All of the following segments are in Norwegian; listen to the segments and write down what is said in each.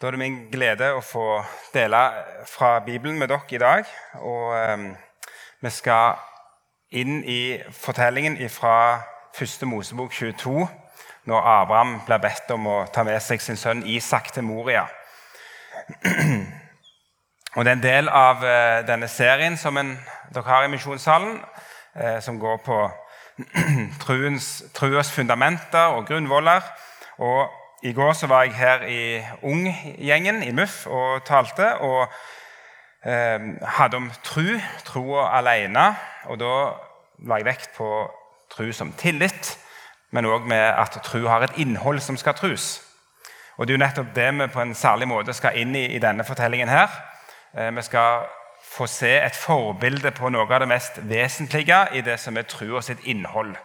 Da er det min glede å få dele fra Bibelen med dere i dag. Og um, vi skal inn i fortellingen fra 1. Mosebok 22, når Abraham blir bedt om å ta med seg sin sønn Isak til Moria. Og Det er en del av uh, denne serien som en, dere har i Misjonssalen, uh, som går på truens, truens fundamenter og grunnvoller. Og i går så var jeg her i Ung-gjengen i MUF og talte. Og eh, hadde om tru, troa alene. Og da la jeg vekt på tru som tillit, men òg med at tru har et innhold som skal trus. Og Det er jo nettopp det vi på en særlig måte skal inn i i denne fortellingen. her. Eh, vi skal få se et forbilde på noe av det mest vesentlige i det som er trua sitt innhold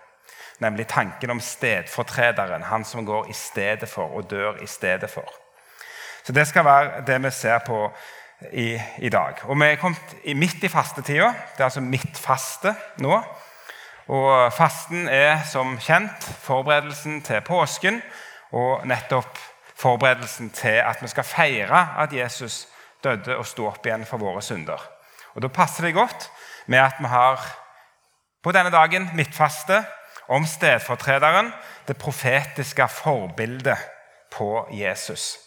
nemlig tanken om stedfortrederen, han som går i stedet for og dør i stedet for. Så Det skal være det vi ser på i, i dag. Og Vi er kommet midt i fastetida. Det er altså midtfaste nå. Og Fasten er som kjent forberedelsen til påsken og nettopp forberedelsen til at vi skal feire at Jesus døde og sto opp igjen for våre synder. Og Da passer det godt med at vi har på denne dagen midtfaste om stedfortrederen, det profetiske forbildet på Jesus.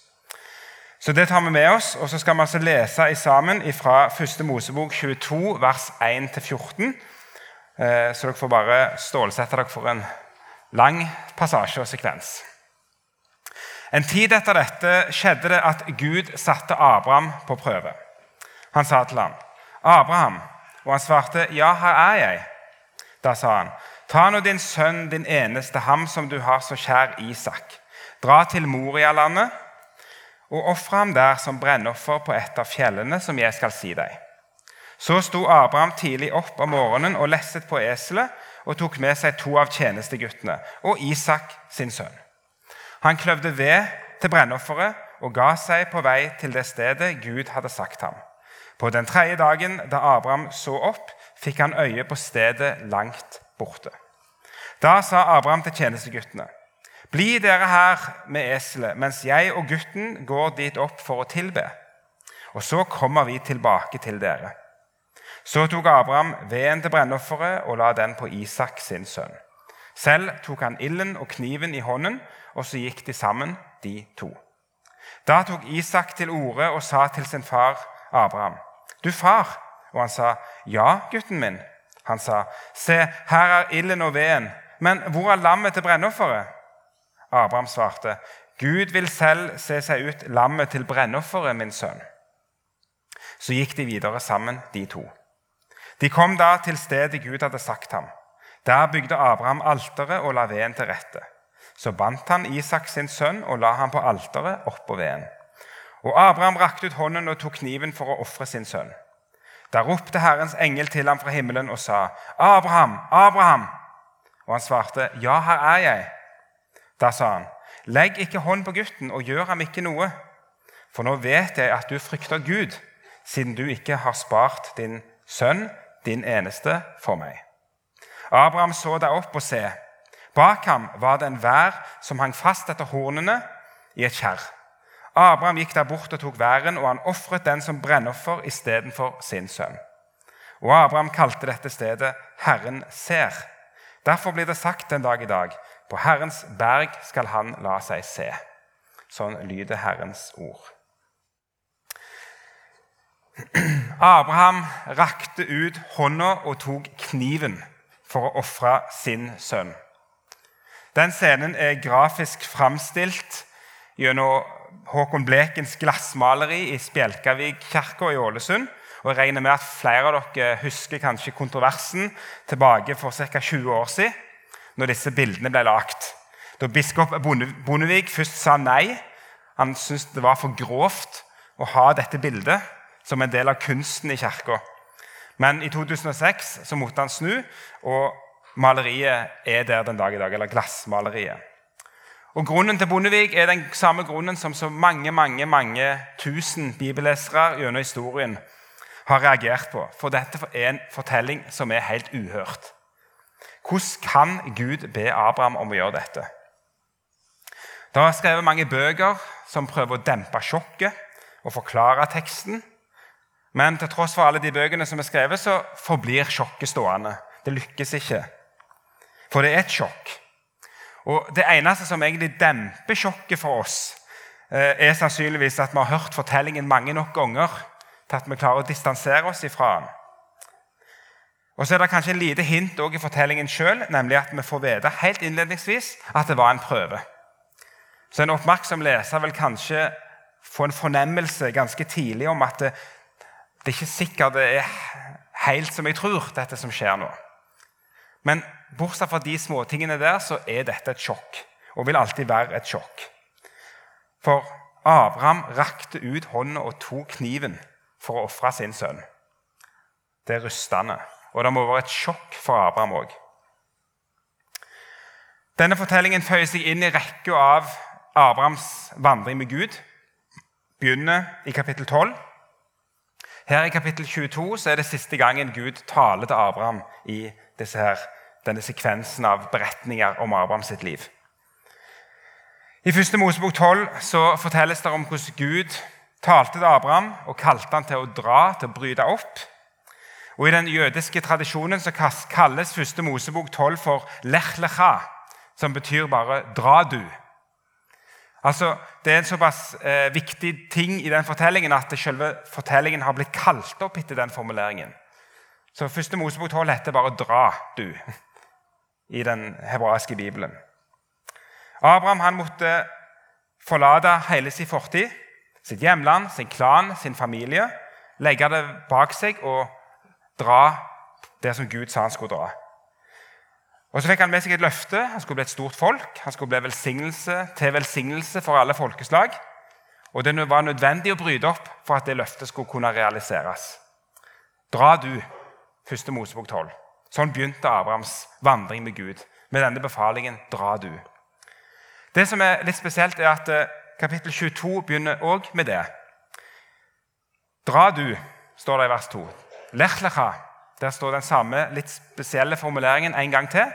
Så Det tar vi med oss, og så skal vi altså lese i sammen fra 1. Mosebok 22, vers 1-14. Eh, så dere får bare stålsette dere for en lang passasje og sekvens. En tid etter dette skjedde det at Gud satte Abraham på prøve. Han sa til ham, 'Abraham', og han svarte, 'Ja, her er jeg'. Da sa han, Ta nå din sønn, din eneste, ham som du har så kjær Isak. Dra til Morialandet og ofre ham der som brennoffer på et av fjellene som jeg skal si deg. Så sto Abraham tidlig opp om morgenen og lesset på eselet og tok med seg to av tjenesteguttene og Isak sin sønn. Han kløvde ved til brennofferet og ga seg på vei til det stedet Gud hadde sagt ham. På den tredje dagen da Abraham så opp, fikk han øye på stedet langt borte. Da sa Abraham til tjenesteguttene.: Bli dere her med eselet, mens jeg og gutten går dit opp for å tilbe. Og så kommer vi tilbake til dere. Så tok Abraham veden til brennofferet og la den på Isak sin sønn. Selv tok han ilden og kniven i hånden, og så gikk de sammen, de to. Da tok Isak til orde og sa til sin far Abraham.: Du far. Og han sa, Ja, gutten min. Han sa, Se, her er ilden og veden, men hvor er lammet til brennofferet? Abraham svarte, Gud vil selv se seg ut lammet til brennofferet, min sønn. Så gikk de videre sammen, de to. De kom da til stedet Gud hadde sagt ham. Der bygde Abraham alteret og la veden til rette. Så bandt han Isak sin sønn og la ham på alteret oppå veden. Og Abraham rakte ut hånden og tok kniven for å ofre sin sønn. Da ropte Herrens engel til ham fra himmelen og sa, 'Abraham, Abraham!' Og han svarte, 'Ja, her er jeg.' Da sa han, 'Legg ikke hånd på gutten og gjør ham ikke noe.' For nå vet jeg at du frykter Gud, siden du ikke har spart din sønn, din eneste, for meg. Abraham så deg opp og se. Bak ham var det en vær som hang fast etter hornene i et kjerr. Abraham gikk der bort og tok væren, og han ofret den som brennoffer istedenfor sin sønn. Og Abraham kalte dette stedet 'Herren ser'. Derfor blir det sagt en dag i dag, 'På Herrens berg skal han la seg se'. Sånn lyder Herrens ord. Abraham rakte ut hånda og tok kniven for å ofre sin sønn. Den scenen er grafisk framstilt gjennom Håkon Blekens glassmaleri i Spjelkavik kirke i Ålesund. Og jeg regner med at Flere av dere husker kanskje kontroversen tilbake for ca. 20 år siden, når disse bildene ble lagt. Da biskop Bondevik først sa nei, han syntes det var for grovt å ha dette bildet som en del av kunsten i kirka. Men i 2006 så måtte han snu, og maleriet er der den dag i dag. Eller glassmaleriet. Og Grunnen til Bondevik er den samme grunnen som så mange mange, mange tusen bibellesere gjennom historien har reagert på. For dette er en fortelling som er helt uhørt. Hvordan kan Gud be Abraham om å gjøre dette? Det er skrevet mange bøker som prøver å dempe sjokket og forklare teksten. Men til tross for alle de bøkene som er skrevet, så forblir sjokket stående. Det lykkes ikke. For det er et sjokk. Og Det eneste som egentlig demper sjokket for oss, eh, er sannsynligvis at vi har hørt fortellingen mange nok ganger til at vi klarer å distansere oss ifra den. Og så er det kanskje en lite hint i fortellingen sjøl, nemlig at vi får vite helt innledningsvis at det var en prøve. Så en oppmerksom leser vil kanskje få en fornemmelse ganske tidlig om at det, det er ikke sikkert det er helt som jeg tror, dette som skjer nå. Men bortsett fra de småtingene der, så er dette et sjokk. Og vil alltid være et sjokk. For Abraham rakte ut hånda og tok kniven for å ofre sin sønn. Det er rystende. Og det må være et sjokk for Abraham òg. Denne fortellingen føyer seg inn i rekka av Abrahams vandring med Gud. Begynner i kapittel 12. Her i kapittel 22 så er det siste gangen Gud taler til Abraham i disse her, denne sekvensen av beretninger om Abraham sitt liv. I 1. Mosebok 12 så fortelles det om hvordan Gud talte til Abraham og kalte han til å dra, til å bryte opp. Og I den jødiske tradisjonen så kalles 1. Mosebok 12 for lech lecha, som betyr bare 'dra du'. Altså, Det er en såpass eh, viktig ting i den fortellingen at selve fortellingen har blitt kalt opp etter den formuleringen. Så 1. Mosebok 12 heter bare 'dra, du' i den hebraiske bibelen. Abraham han måtte forlate hele sin fortid sitt hjemland, sin klan, sin familie. Legge det bak seg og dra det som Gud sa han skulle dra. Og Så fikk han med seg et løfte. Han skulle bli et stort folk. Han skulle bli velsignelse til velsignelse for alle folkeslag. Og det var nødvendig å bryte opp for at det løftet skulle kunne realiseres. Dra du, første Mosebok 12. Sånn begynte Abrahams vandring med Gud. Med denne befalingen dra du. Det som er litt spesielt, er at eh, kapittel 22 begynner òg med det. Dra du, står det i vers 2. Lech lecha. Der står den samme litt spesielle formuleringen en gang til,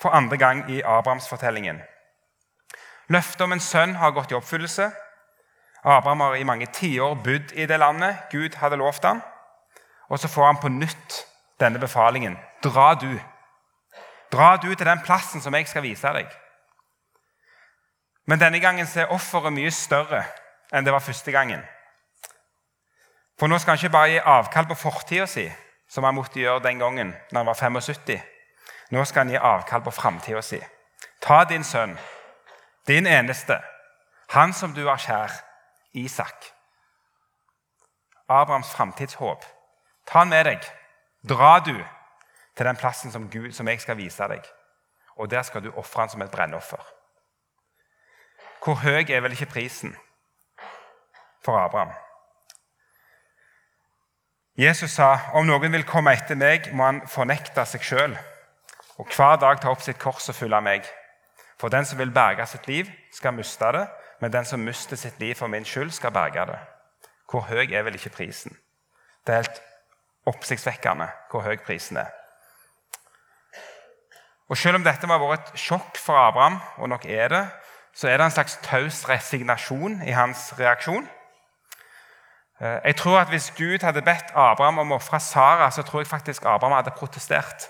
for andre gang i Abrahams-fortellingen. Løftet om en sønn har gått i oppfyllelse. Abraham har i mange tiår bodd i det landet Gud hadde lovt ham. Og så får han på nytt denne befalingen. Dra du. Dra du til den plassen som jeg skal vise deg. Men denne gangen er offeret mye større enn det var første gangen. For nå skal han ikke bare gi avkall på fortida si, som han måtte gjøre den gangen når han var 75. Nå skal han gi avkall på framtida si. Ta din sønn, din eneste, han som du har kjær, Isak. Abrahams framtidshåp. Ta han med deg. Dra du til den plassen som, Gud, som jeg skal vise deg. Og der skal du ofre han som et brennoffer. Hvor høy er vel ikke prisen for Abraham? Jesus sa om noen vil komme etter meg, må han fornekte seg sjøl og hver dag ta opp sitt kors og følge meg. For den som vil berge sitt liv, skal miste det, men den som mister sitt liv for min skyld, skal berge det. Hvor høy er vel ikke prisen? Det er helt oppsiktsvekkende hvor høy prisen er. Og Selv om dette må ha vært et sjokk for Abraham, og nok er det, så er det en slags taus resignasjon i hans reaksjon. Eh, jeg tror at Hvis Gud hadde bedt Abraham om å ofre Sara, så tror jeg faktisk Abraham hadde protestert.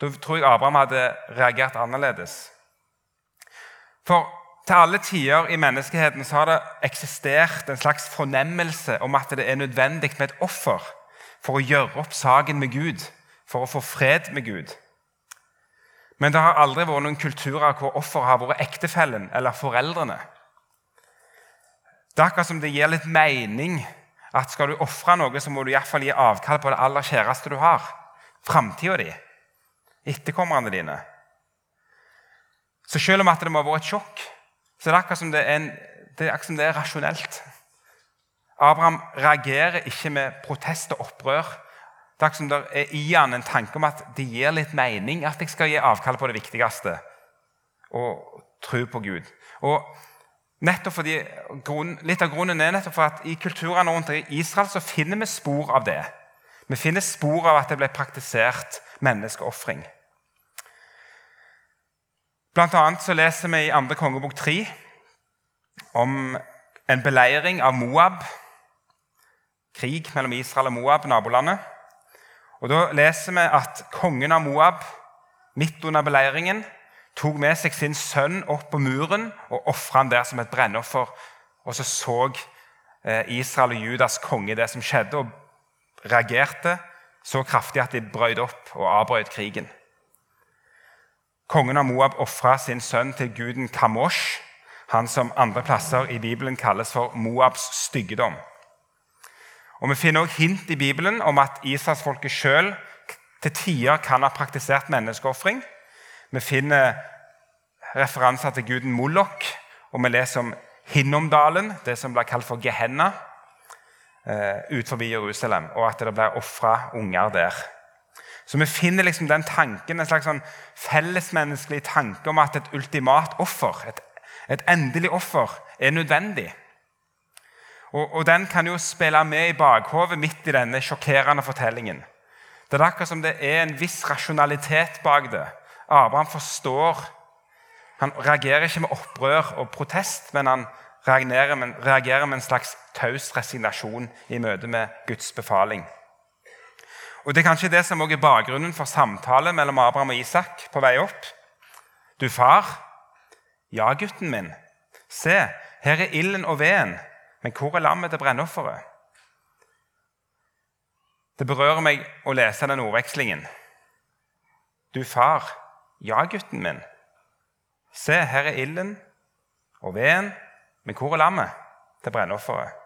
Da tror jeg Abraham hadde reagert annerledes. For til alle tider i menneskeheten så har det eksistert en slags fornemmelse om at det er nødvendig med et offer for å gjøre opp saken med Gud, for å få fred med Gud. Men det har aldri vært noen kulturer hvor offeret har vært ektefellen eller foreldrene. Det er akkurat som det gir litt mening at skal du ofre noe, så må du i hvert fall gi avkall på det aller kjæreste du har. Framtida di. Etterkommerne dine. Så selv om det må ha vært et sjokk, så er det akkurat som det er, en, det er, som det er rasjonelt. Abraham reagerer ikke med protest og opprør det som det er i han en tanke om at det gir litt mening at jeg skal gi avkall på det viktigste og tro på Gud. Og fordi, Litt av grunnen er nettopp for at i kulturene rundt i Israel så finner vi spor av det. Vi finner spor av at det ble praktisert menneskeofring. Blant annet så leser vi i 2. kongebok 3 om en beleiring av Moab. Krig mellom Israel og Moab, nabolandet. Og Da leser vi at kongen av Moab midt under beleiringen tok med seg sin sønn opp på muren og ofra han der som et brennoffer. Og så så eh, Israel og Judas konge det som skjedde, og reagerte så kraftig at de brøt opp og avbrøt krigen. Kongen av Moab ofra sin sønn til guden Kamosh, han som andre plasser i Bibelen kalles for Moabs styggedom. Og Vi finner også hint i Bibelen om at Israelsfolket sjøl til tider kan ha praktisert menneskeofring. Vi finner referanser til guden Moloch, og vi leser om Hinnomdalen, det som blir kalt for Gehenna, ut utenfor Jerusalem, og at det blir ofra unger der. Så vi finner liksom den tanken, en slags sånn fellesmenneskelig tanke om at et ultimat offer, et, et endelig offer, er nødvendig. Og, og, Den kan jo spille med i bakhovet midt i denne sjokkerende fortellingen. Det er akkurat som det er en viss rasjonalitet bak det. Abraham forstår Han reagerer ikke med opprør og protest, men han reagerer med, reagerer med en slags taus resignasjon i møte med Guds befaling. Og Det er kanskje det som også er bakgrunnen for samtalen mellom Abraham og Isak på vei opp. Du far, ja, gutten min, se, her er ilden og veden, men hvor er lammet til brennofferet? Det berører meg å lese den ordvekslingen. Du far, ja, gutten min, se, her er ilden og veden, men hvor er lammet til brennofferet?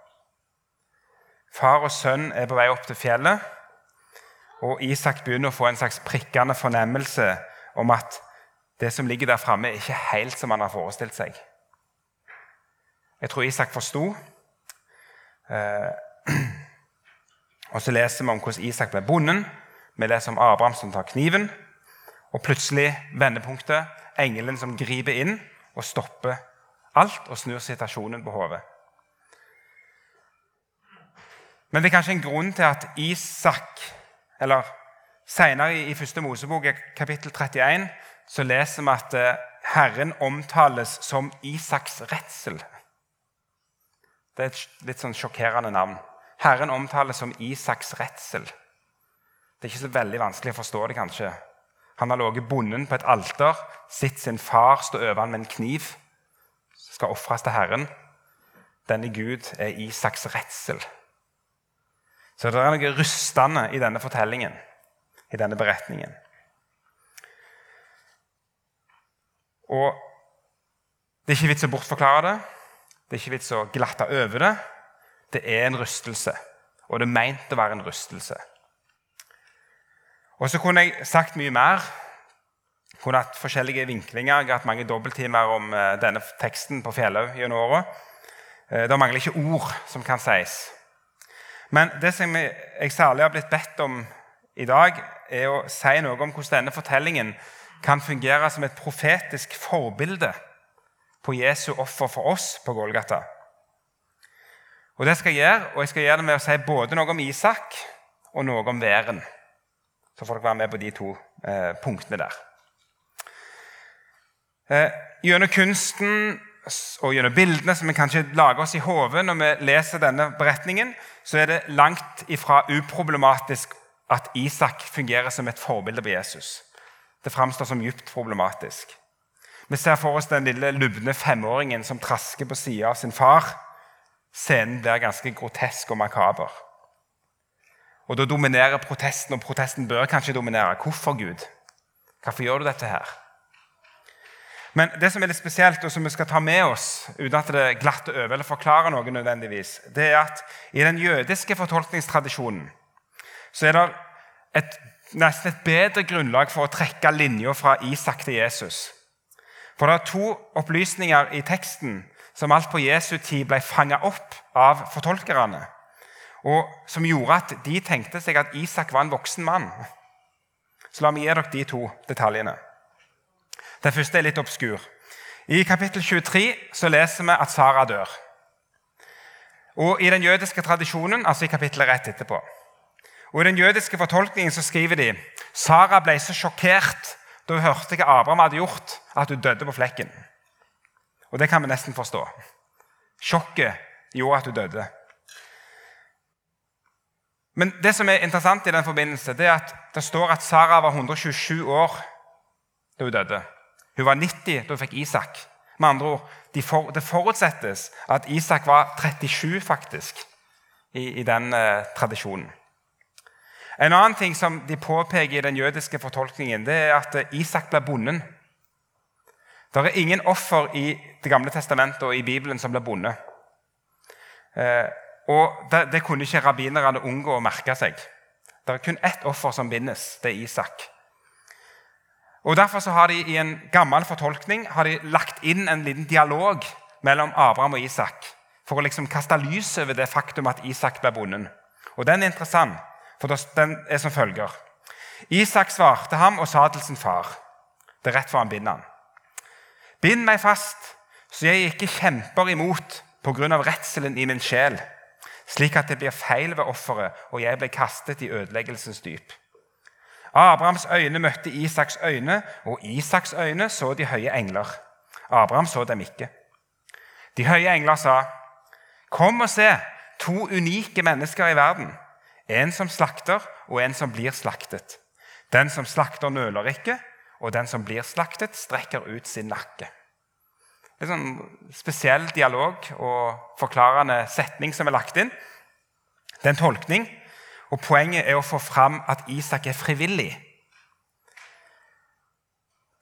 Far og sønn er på vei opp til fjellet. Og Isak begynner å få en slags prikkende fornemmelse om at det som ligger der framme, er ikke helt som han har forestilt seg. Jeg tror Isak forsto. Eh, og så leser vi om hvordan Isak ble bonden. Vi leser om Abraham som tar kniven. Og plutselig vendepunktet. Engelen som griper inn og stopper alt og snur situasjonen på hodet. Men det er kanskje en grunn til at Isak eller Senere i, første Mosebok, kapittel 31, så leser vi at eh, Herren omtales som Isaks redsel. Det er et litt sånn sjokkerende navn. Herren omtales som Isaks redsel. Det er ikke så veldig vanskelig å forstå det, kanskje. Han har ligget bonden på et alter, sett sin far stå over ham med en kniv. Skal ofres til Herren. Denne Gud er Isaks redsel. Så det er noe rystende i denne fortellingen, i denne beretningen. Og det er ikke vits å bortforklare det, det er ikke vits å glatte over det. Det er en rystelse, og det er meint å være en rystelse. Og så kunne jeg sagt mye mer. Jeg kunne hatt forskjellige vinklinger. Jeg har hatt mange dobbelttimer om eh, denne teksten på Fjellhaug gjennom året. Eh, det mangler ikke ord som kan sies. Men det som jeg særlig har blitt bedt om i dag, er å si noe om hvordan denne fortellingen kan fungere som et profetisk forbilde på Jesu offer for oss på Golgata. Og Det skal jeg gjøre, og jeg skal gjøre det med å si både noe om Isak og noe om væren. Så får dere være med på de to eh, punktene der. Eh, gjennom kunsten og gjennom bildene som vi kanskje lager oss i hodet når vi leser denne beretningen, så er det langt ifra uproblematisk at Isak fungerer som et forbilde på Jesus. Det framstår som djupt problematisk. Vi ser for oss den lille lubne femåringen som trasker på sida av sin far. Scenen blir ganske grotesk og makaber. Og Da dominerer protesten, og protesten bør kanskje dominere. Hvorfor, Gud? Hvorfor gjør du dette her? Men det som er litt spesielt, og som vi skal ta med oss, uten at det glatter over eller forklarer noe nødvendigvis, det er at i den jødiske fortolkningstradisjonen så er det et, nesten et bedre grunnlag for å trekke linja fra Isak til Jesus. For det er to opplysninger i teksten som alt på Jesu tid ble fanga opp av fortolkerne, og som gjorde at de tenkte seg at Isak var en voksen mann. Så la meg gi dere de to detaljene. Den første er litt obskur. I kapittel 23 så leser vi at Sara dør. Og I den jødiske tradisjonen, altså i kapittelet rett etterpå. Og I den jødiske fortolkningen så skriver de Sara ble så sjokkert da hun hørte hva Abraham hadde gjort, at hun døde på flekken. Og det kan vi nesten forstå. Sjokket gjorde at hun døde. Men det som er interessant i den forbindelse, det er at det står at Sara var 127 år da hun døde. Hun var 90 da hun fikk Isak. Med andre ord, Det forutsettes at Isak var 37 faktisk, i, i den eh, tradisjonen. En annen ting som de påpeker i den jødiske fortolkningen, det er at Isak ble bonden. Det er ingen offer i Det gamle testamentet og i Bibelen som ble bonde. Eh, og det, det kunne ikke rabbinerne unngå å merke seg. Det er kun ett offer som bindes. Det er Isak. Og Derfor så har de i en gammel fortolkning har de lagt inn en liten dialog mellom Abraham og Isak for å liksom kaste lys over det faktum at Isak ble bonden. Og Den er interessant, for den er som følger. Isak svarte ham og sa til sin far Det er rett for han binder han. Bind meg fast, så jeg ikke kjemper imot pga. redselen i min sjel slik at det blir feil ved offeret, og jeg blir kastet i ødeleggelsens dyp. Abrahams øyne møtte Isaks øyne, og Isaks øyne så de høye engler. Abraham så dem ikke. De høye engler sa, 'Kom og se, to unike mennesker i verden.' En som slakter, og en som blir slaktet. Den som slakter, nøler ikke, og den som blir slaktet, strekker ut sin nakke en sånn spesiell dialog og forklarende setning som er lagt inn. Det er en tolkning, og poenget er å få fram at Isak er frivillig.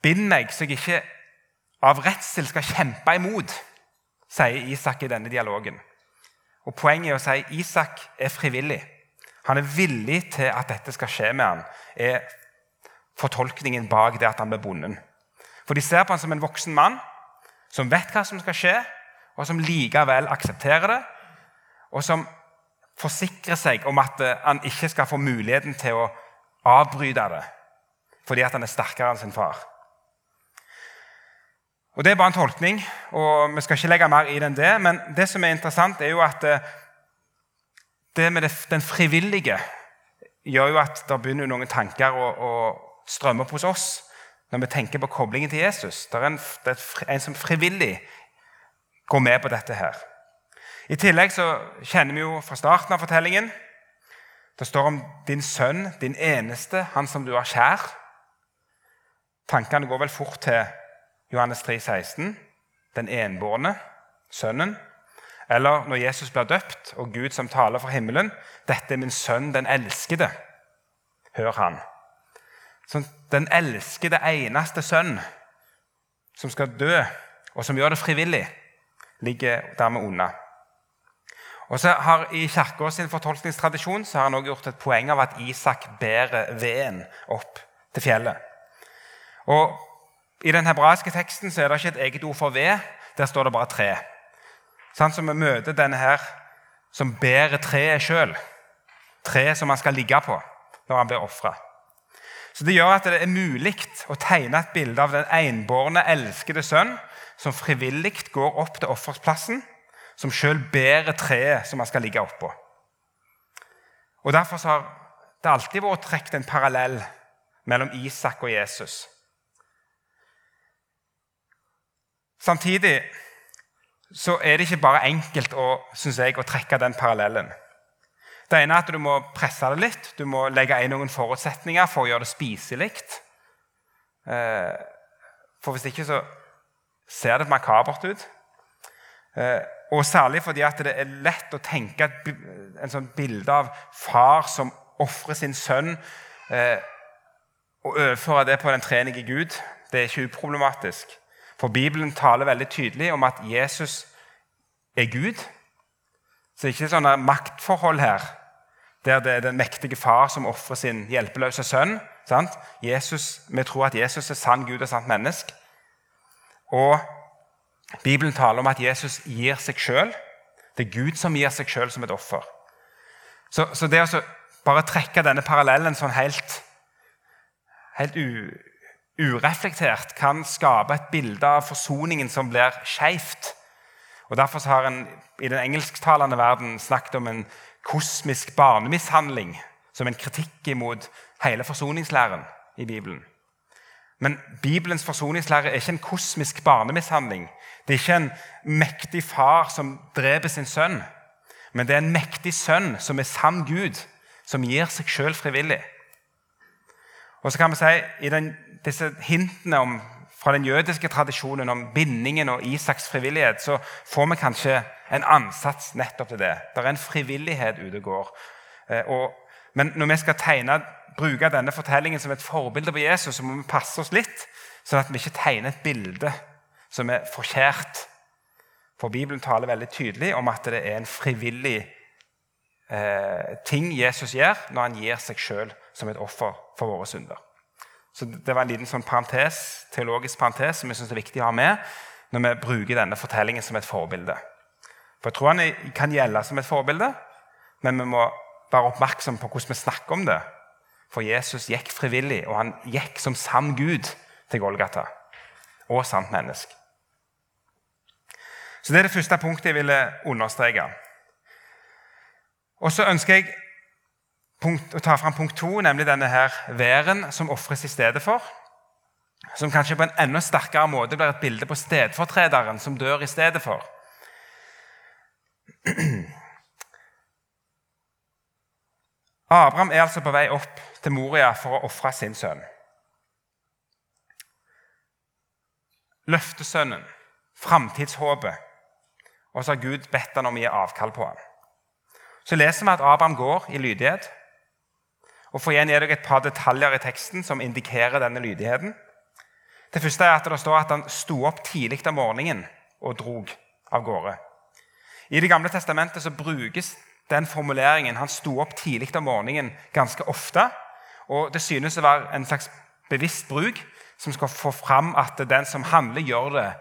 Bind meg så jeg ikke av redsel skal kjempe imot, sier Isak i denne dialogen. Og Poenget er å si Isak er frivillig. Han er villig til at dette skal skje med han, er fortolkningen bak det at han ble bonden. For de ser på han som en voksen mann som vet hva som skal skje, og som likevel aksepterer det, og som forsikrer seg om at eh, han ikke skal få muligheten til å avbryte det fordi at han er sterkere enn sin far. Og Det er bare en tolkning, og vi skal ikke legge mer i det enn det. Men det som er interessant, er jo at eh, det med den frivillige gjør jo at det begynner noen tanker å, å strømme opp hos oss når vi tenker på koblingen til Jesus. Det er en, det er en som frivillig går med på dette her. I tillegg så kjenner vi jo fra starten av fortellingen Det står om din sønn, din eneste, han som du har kjær. Tankene går vel fort til Johannes 3, 16, den enbårne sønnen. Eller når Jesus blir døpt, og Gud som taler fra himmelen. 'Dette er min sønn, den elskede.' Hør han. Sånn, den elskede, eneste sønn som skal dø, og som gjør det frivillig, ligger dermed unna. Og så har I Kirka sin fortolkningstradisjon så har han også gjort et poeng av at Isak bærer veden opp til fjellet. Og I den hebraiske teksten så er det ikke et eget ord for ved. Der står det bare tre. Sånn som vi møter denne her som bærer treet sjøl. Treet som han skal ligge på når han blir ofra. Så Det gjør at det er mulig å tegne et bilde av den enbårne, elskede sønn som frivillig går opp til offersplassen, som sjøl bærer treet som han skal ligge oppå. Og Derfor har det alltid vært trukket en parallell mellom Isak og Jesus. Samtidig så er det ikke bare enkelt å, jeg, å trekke den parallellen. Det ene er at du må presse det litt. Du må legge inn noen forutsetninger for å gjøre det spiselig. Eh, for hvis ikke så ser det makabert ut. Eh, og særlig fordi det er lett å tenke en sånn bilde av far som ofrer sin sønn, eh, og overføre det på den trenige Gud. Det er ikke uproblematisk. For Bibelen taler veldig tydelig om at Jesus er Gud. Så det er ikke sånne maktforhold her, der det er den mektige far som ofrer sin hjelpeløse sønn. Jesus, vi tror at Jesus er sann Gud og sant menneske. Og Bibelen taler om at Jesus gir seg sjøl. Det er Gud som gir seg sjøl som et offer. Så, så det å bare trekke denne parallellen sånn helt, helt u, ureflektert kan skape et bilde av forsoningen som blir skeivt. Derfor har en i den engelsktalende verden snakket om en kosmisk barnemishandling som en kritikk imot hele forsoningslæren i Bibelen. Men Bibelens forsoningslære er ikke en kosmisk barnemishandling. Det er ikke en mektig far som dreper sin sønn. Men det er en mektig sønn som er sann Gud, som gir seg sjøl frivillig. Og så kan vi si, I den, disse hintene om, fra den jødiske tradisjonen om bindingen og Isaks frivillighet, så får vi kanskje en ansats nettopp til det. Det er en frivillighet ute går. Eh, men når vi skal tegne, bruke denne fortellingen som et forbilde på Jesus, så må vi passe oss litt, sånn at vi ikke tegner et bilde som er forkjært. For Bibelen taler veldig tydelig om at det er en frivillig eh, ting Jesus gjør når han gir seg sjøl som et offer for våre synder. Så Det var en liten sånn parentes, teologisk parentes som jeg synes er viktig å ha med når vi bruker denne fortellingen som et forbilde. For Jeg tror han kan gjelde som et forbilde, men vi må være oppmerksom på hvordan vi snakker om det. For Jesus gikk frivillig, og han gikk som sann Gud til Golgata. Og sant menneske. Så Det er det første punktet jeg ville understreke. Og Så ønsker jeg punkt, ta fram punkt to, nemlig denne her væren som ofres i stedet for. Som kanskje på en enda sterkere måte blir et bilde på stedfortrederen som dør i stedet for. Abraham er altså på vei opp til Moria for å ofre sin sønn. Løftesønnen, framtidshåpet, og så har Gud bedt han om å gi avkall på ham. Så leser vi at Abraham går i lydighet. Og For igjen er dere et par detaljer i teksten som indikerer denne lydigheten. Det første er at det står at han sto opp tidlig om morgenen og drog av gårde. I Det gamle testamentet så brukes den formuleringen 'han sto opp tidlig om morgenen' ganske ofte. Og Det synes å være en slags bevisst bruk som skal få fram at den som handler, gjør det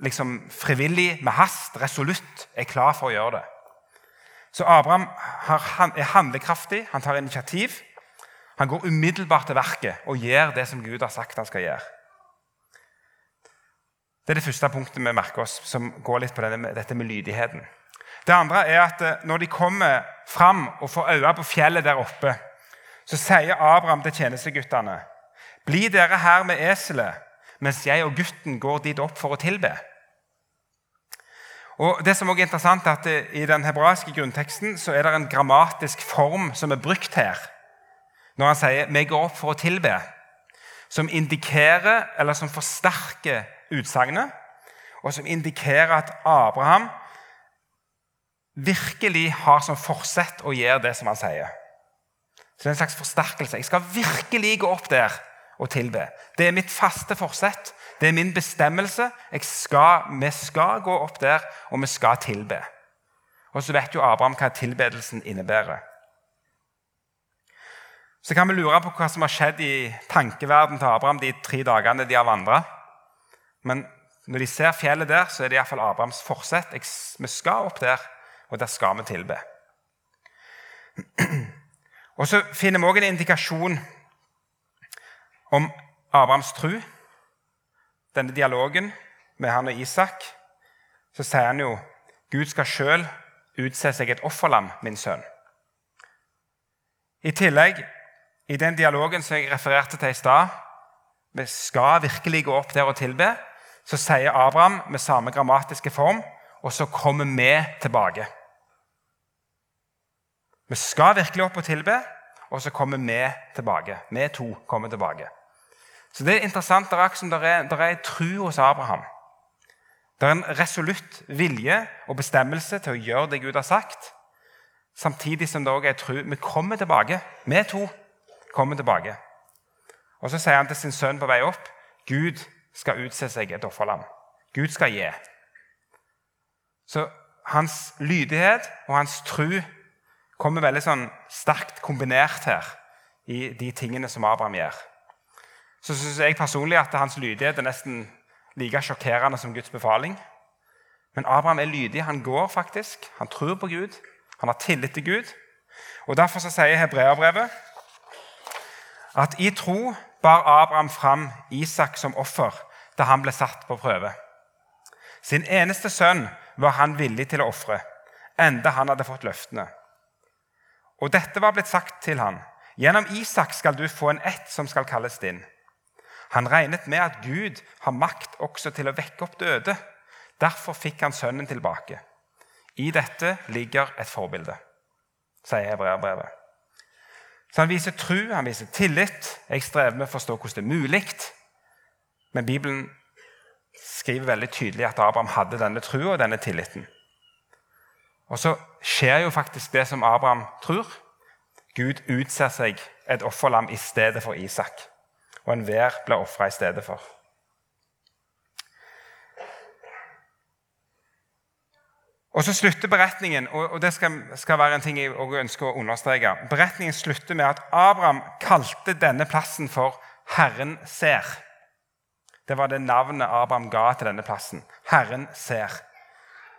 liksom frivillig, med hast, resolutt, er klar for å gjøre det. Så Abraham er handlekraftig, han tar initiativ. Han går umiddelbart til verket og gjør det som Gud har sagt han skal gjøre. Det er det første punktet vi merker oss, som går litt på denne, dette med lydigheten. Det andre er at eh, når de kommer fram og får øye på fjellet der oppe, så sier Abraham til tjenesteguttene.: Bli dere her med eselet, mens jeg og gutten går dit opp for å tilbe. Og det som også er interessant er at I den hebraiske grunnteksten så er det en grammatisk form som er brukt her. Når han sier 'vi går opp for å tilbe', som indikerer, eller som forsterker utsagnet, og som indikerer at Abraham virkelig har som forsett å gjøre det som han sier. Så det er en slags forsterkelse. Jeg skal virkelig gå opp der og tilbe. Det er mitt faste forsett. Det er min bestemmelse. Skal, vi skal gå opp der, og vi skal tilbe. Og så vet jo Abraham hva tilbedelsen innebærer. Så kan vi lure på hva som har skjedd i tankeverdenen til Abraham de tre dagene de har vandra. Men når de ser fjellet der, så er det iallfall Abrahams forsett. Vi skal opp der, og der skal vi tilbe. Og Så finner vi òg en indikasjon om Abrahams tru denne dialogen med han og Isak, så sier han jo Gud skal sjøl utse seg et offerlam, min sønn. I tillegg, i den dialogen som jeg refererte til i stad, vi skal virkelig gå opp der og tilbe, så sier Abraham med samme grammatiske form, og så kommer vi tilbake. Vi skal virkelig opp og tilbe, og så kommer vi tilbake. Vi to kommer tilbake. Så Det er interessant. Det er det er, der er tru hos Abraham. Det er en resolutt vilje og bestemmelse til å gjøre det Gud har sagt. Samtidig som det også er tru. Vi kommer tilbake. Vi to kommer tilbake. Og Så sier han til sin sønn på vei opp Gud skal utse seg et offerlam. Gud skal gi. Så hans lydighet og hans tru kommer veldig sånn sterkt kombinert her i de tingene som Abraham gjør så syns jeg personlig at hans lydighet er nesten like sjokkerende som Guds befaling. Men Abraham er lydig. Han går faktisk. Han tror på Gud. Han har tillit til Gud. Og Derfor så sier Hebreabrevet at i tro bar Abraham fram Isak som offer da han ble satt på prøve. Sin eneste sønn var han villig til å ofre, enda han hadde fått løftene. Og dette var blitt sagt til han. Gjennom Isak skal du få en ett som skal kalles din. Han regnet med at Gud har makt også til å vekke opp døde. Derfor fikk han sønnen tilbake. I dette ligger et forbilde, sier hebreerbrevet. Så han viser tro, han viser tillit. Jeg strever med å forstå hvordan det er mulig. Men Bibelen skriver veldig tydelig at Abraham hadde denne trua og denne tilliten. Og så skjer jo faktisk det som Abraham tror. Gud utser seg et offerlam i stedet for Isak. Og en enhver blir ofra i stedet for. Og så slutter beretningen, og det skal, skal være en ting jeg ønsker å understreke. Beretningen slutter med at Abraham kalte denne plassen for Herren ser. Det var det navnet Abraham ga til denne plassen. Herren ser.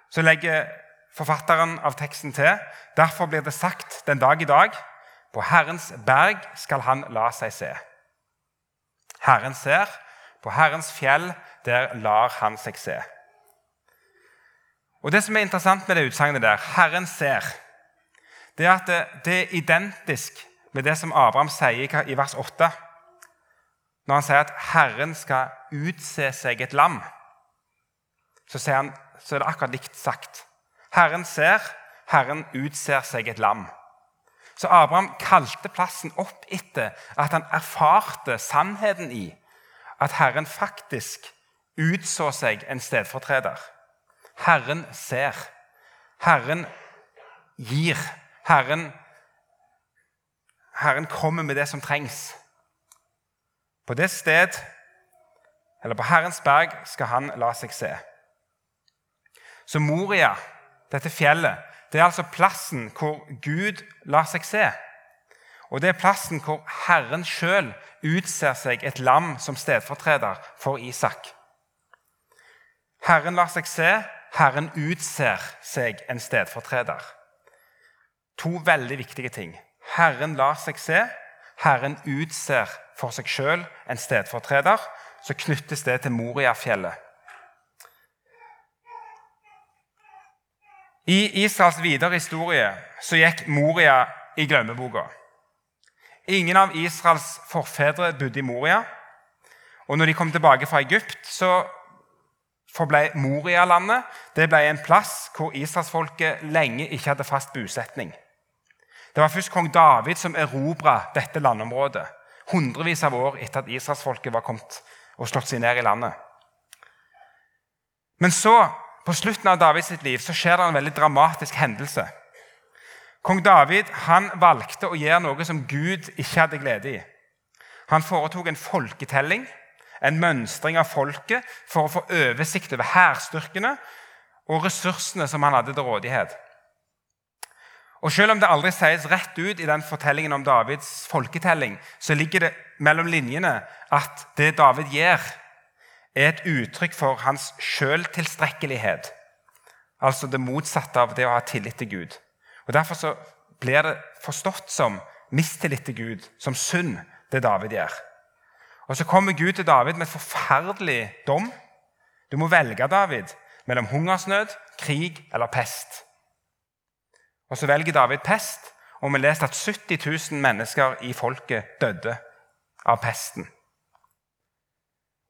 Så legger forfatteren av teksten til derfor blir det sagt den dag i dag på Herrens berg skal han la seg se. Herren ser, på Herrens fjell der lar han seg se. Og Det som er interessant med det utsagnet der, 'Herren ser', det er at det, det, er identisk med det som Abraham sier i vers 8, når han sier at 'Herren skal utse seg et lam'. Så, han, så er det akkurat likt sagt. Herren ser, Herren utser seg et lam. Så Abraham kalte plassen opp etter at han erfarte sannheten i at Herren faktisk utså seg en stedfortreder. Herren ser. Herren gir. Herren, Herren kommer med det som trengs. På det sted, eller på Herrens berg, skal han la seg se. Så Moria, dette fjellet, det er altså plassen hvor Gud lar seg se. Og det er plassen hvor Herren sjøl utser seg et lam som stedfortreder for Isak. Herren lar seg se, Herren utser seg en stedfortreder. To veldig viktige ting. Herren lar seg se, Herren utser for seg sjøl en stedfortreder. Så knyttes det til Moriafjellet. I Israels videre historie så gikk Moria i glemmeboka. Ingen av Israels forfedre bodde i Moria. Og når de kom tilbake fra Egypt, så forble Moria-landet det ble en plass hvor israelsfolket lenge ikke hadde fast bosetning. Det var først kong David som erobra dette landområdet, hundrevis av år etter at israelsfolket var kommet og slått seg ned i landet. Men så, på slutten av Davids liv så skjer det en veldig dramatisk hendelse. Kong David han valgte å gjøre noe som Gud ikke hadde glede i. Han foretok en folketelling en mønstring av folket for å få oversikt over hærstyrkene og ressursene som han hadde til rådighet. Og Selv om det aldri sies rett ut i den fortellingen om Davids folketelling, så ligger det mellom linjene at det David gjør, er et uttrykk for hans sjøltilstrekkelighet. Altså det motsatte av det å ha tillit til Gud. Og Derfor så blir det forstått som mistillit til Gud, som synd, det David gjør. Og Så kommer Gud til David med et forferdelig dom. Du må velge David mellom hungersnød, krig eller pest. Og Så velger David pest, og vi leser at 70 000 mennesker i folket døde av pesten.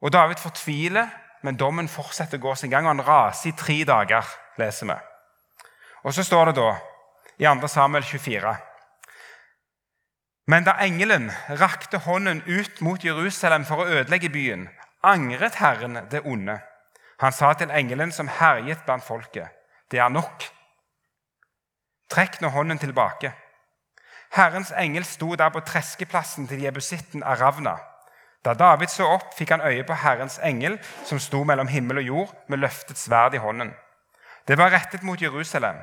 Og David fortviler, men dommen fortsetter å gå sin gang, og han raser i tre dager, leser vi. Og Så står det da i 2. Samuel 24 men da engelen rakte hånden ut mot Jerusalem for å ødelegge byen, angret Herren det onde. Han sa til engelen som herjet blant folket, 'Det er nok.' Trekk nå hånden tilbake. Herrens engel sto der på treskeplassen til jebusitten Aravna. Da David så opp, fikk han øye på Herrens engel, som sto mellom himmel og jord med løftet sverd i hånden. Det var rettet mot Jerusalem.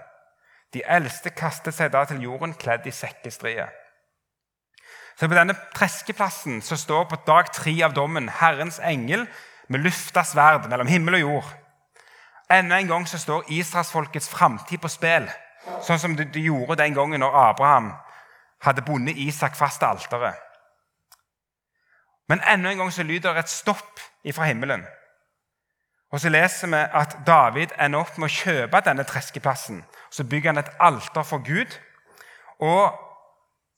De eldste kastet seg da til jorden kledd i sekkestrie. Så På denne treskeplassen så står på dag tre av dommen Herrens engel med lufta sverd mellom himmel og jord. Enda en gang så står israelsfolkets framtid på spill, sånn som de, gjorde den gangen når Abraham hadde bundet Isak fast til alteret. Men enda en gang så lyder det et stopp fra himmelen. Og Så leser vi at David ender opp med å kjøpe denne treskeplassen. Så bygger han et alter for Gud. Og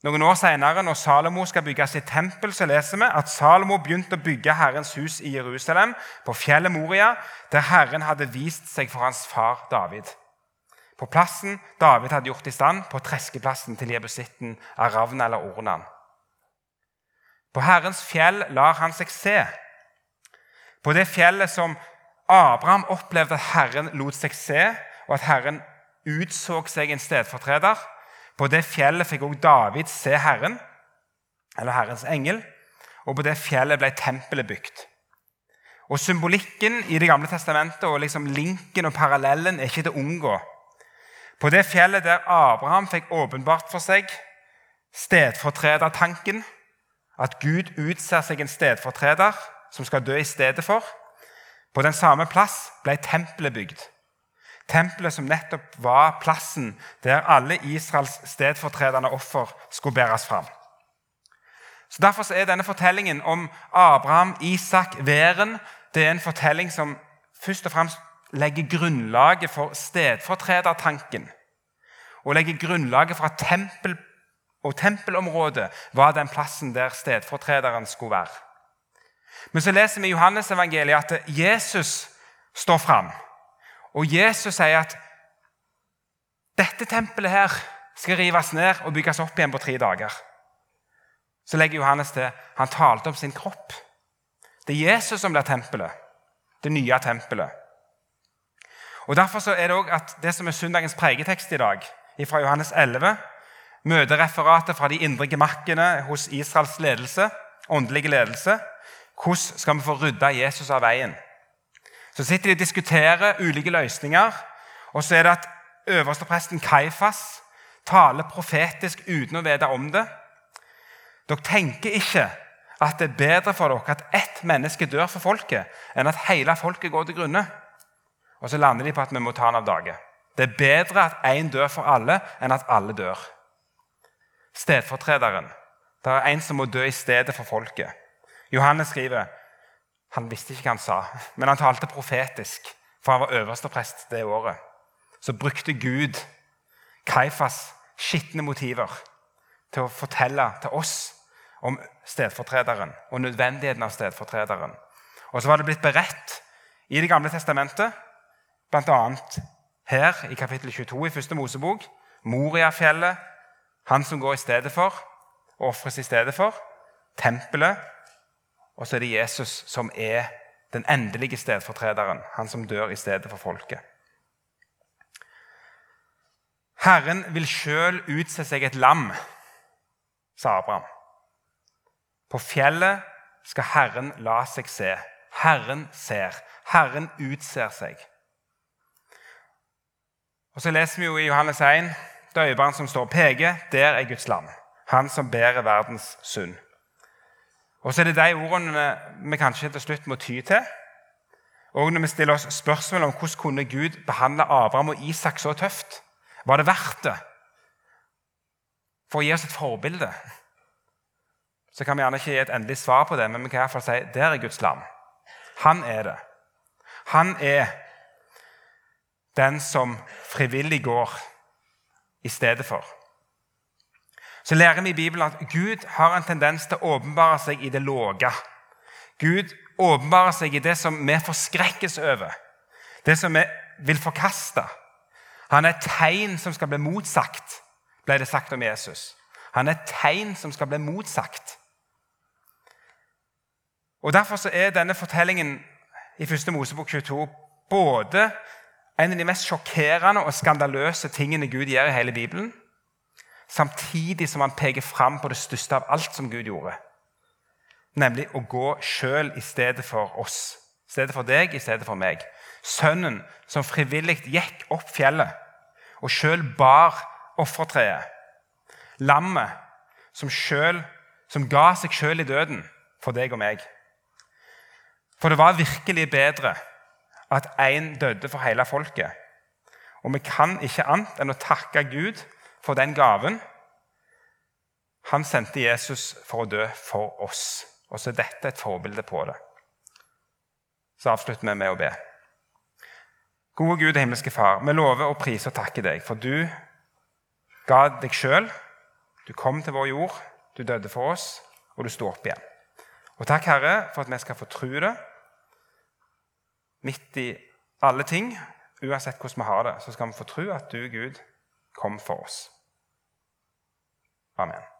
Noen år senere, når Salomo skal bygge sitt tempel, så leser vi at Salomo begynte å bygge Herrens hus i Jerusalem, på fjellet Moria, der Herren hadde vist seg for hans far David. På plassen David hadde gjort i stand, på treskeplassen til jebusitten Aravna eller Ornan. På Herrens fjell lar han seg se. På det fjellet som Abraham opplevde at Herren lot seg se, og at Herren utså seg en stedfortreder. På det fjellet fikk også David se Herren, eller Herrens engel, og på det fjellet ble tempelet bygd. Og Symbolikken i Det gamle testamentet og liksom linken og parallellen er ikke til å unngå. På det fjellet der Abraham fikk åpenbart for seg stedfortredertanken, at Gud utser seg en stedfortreder som skal dø i stedet for, på den samme plass ble tempelet bygd. Tempelet som nettopp var plassen der alle Israels stedfortredende offer skulle bæres fram. Så Derfor er denne fortellingen om Abraham, Isak, væren det er en fortelling som først og fremst legger grunnlaget for stedfortredertanken. Og legger grunnlaget for at tempel og tempelområdet var den plassen der stedfortrederen skulle være. Men så leser vi i Johannes-evangeliet at Jesus står fram. Og Jesus sier at dette tempelet her skal rives ned og bygges opp igjen på tre dager. Så legger Johannes til han talte om sin kropp. Det er Jesus som blir tempelet. Det nye tempelet. Og Derfor er det også at det som er søndagens pregetekst i dag, fra Johannes 11, møtereferatet fra de indre gemakkene hos Israels ledelse, åndelige ledelse, hvordan skal vi få rydda Jesus av veien? Så sitter de og diskuterer ulike løsninger. Og så er det at øverstepresten Kaifas taler profetisk uten å vite om det. Dere tenker ikke at det er bedre for dere at ett menneske dør for folket, enn at hele folket går til grunne. Og så lander de på at vi må ta han av dage. Det er bedre at én dør for alle, enn at alle dør. Stedfortrederen. Det er en som må dø i stedet for folket. Johannes skriver han visste ikke hva han sa, men han talte profetisk, for han var øversteprest det året. Så brukte Gud Kaifas skitne motiver til å fortelle til oss om stedfortrederen og nødvendigheten av stedfortrederen. Og så var det blitt beredt i Det gamle testamentet, bl.a. her i kapittel 22 i første Mosebok, Moriafjellet, han som går i stedet for, og ofres i stedet for, tempelet og så er det Jesus som er den endelige stedfortrederen, han som dør i stedet for folket. Herren vil sjøl utse seg et lam, sa Abraham. På fjellet skal Herren la seg se. Herren ser. Herren utser seg. Og Så leser vi jo i Johannes 1 døyveren som står og peker. Der er Guds lam, han som bærer verdens synd. Og så er det de ordene vi kanskje til slutt må ty til. Og når vi stiller oss spørsmål om hvordan kunne Gud behandle Abraham og Isak så tøft, var det verdt det? For å gi oss et forbilde så kan vi gjerne ikke gi et endelig svar på det, men vi kan i hvert fall si der er Guds lam. Han er det. Han er den som frivillig går i stedet for så lærer vi i Bibelen at Gud har en tendens til å åpenbare seg i det låge. Gud åpenbarer seg i det som vi forskrekkes over, det som vi vil forkaste. Han er et tegn som skal bli motsagt, ble det sagt om Jesus. Han er et tegn som skal bli motsagt. Og Derfor er denne fortellingen i 1. Mosebok 22 både en av de mest sjokkerende og skandaløse tingene Gud gjør i hele Bibelen, samtidig som han peker fram på det største av alt som Gud gjorde. Nemlig å gå sjøl i stedet for oss. I stedet for deg, i stedet for meg. Sønnen som frivillig gikk opp fjellet og sjøl bar offertreet. Lammet som, som ga seg sjøl i døden for deg og meg. For det var virkelig bedre at én døde for hele folket. Og vi kan ikke annet enn å takke Gud for den gaven. Han sendte Jesus for å dø for oss. Og så er dette et forbilde på det. Så avslutter vi med å be. Gode Gud og himmelske Far, vi lover å prise og takke deg, for du ga deg sjøl. Du kom til vår jord, du døde for oss, og du sto opp igjen. Og takk, Herre, for at vi skal få tro det midt i alle ting. Uansett hvordan vi har det, så skal vi få tro at du, Gud, kom for oss. Amen.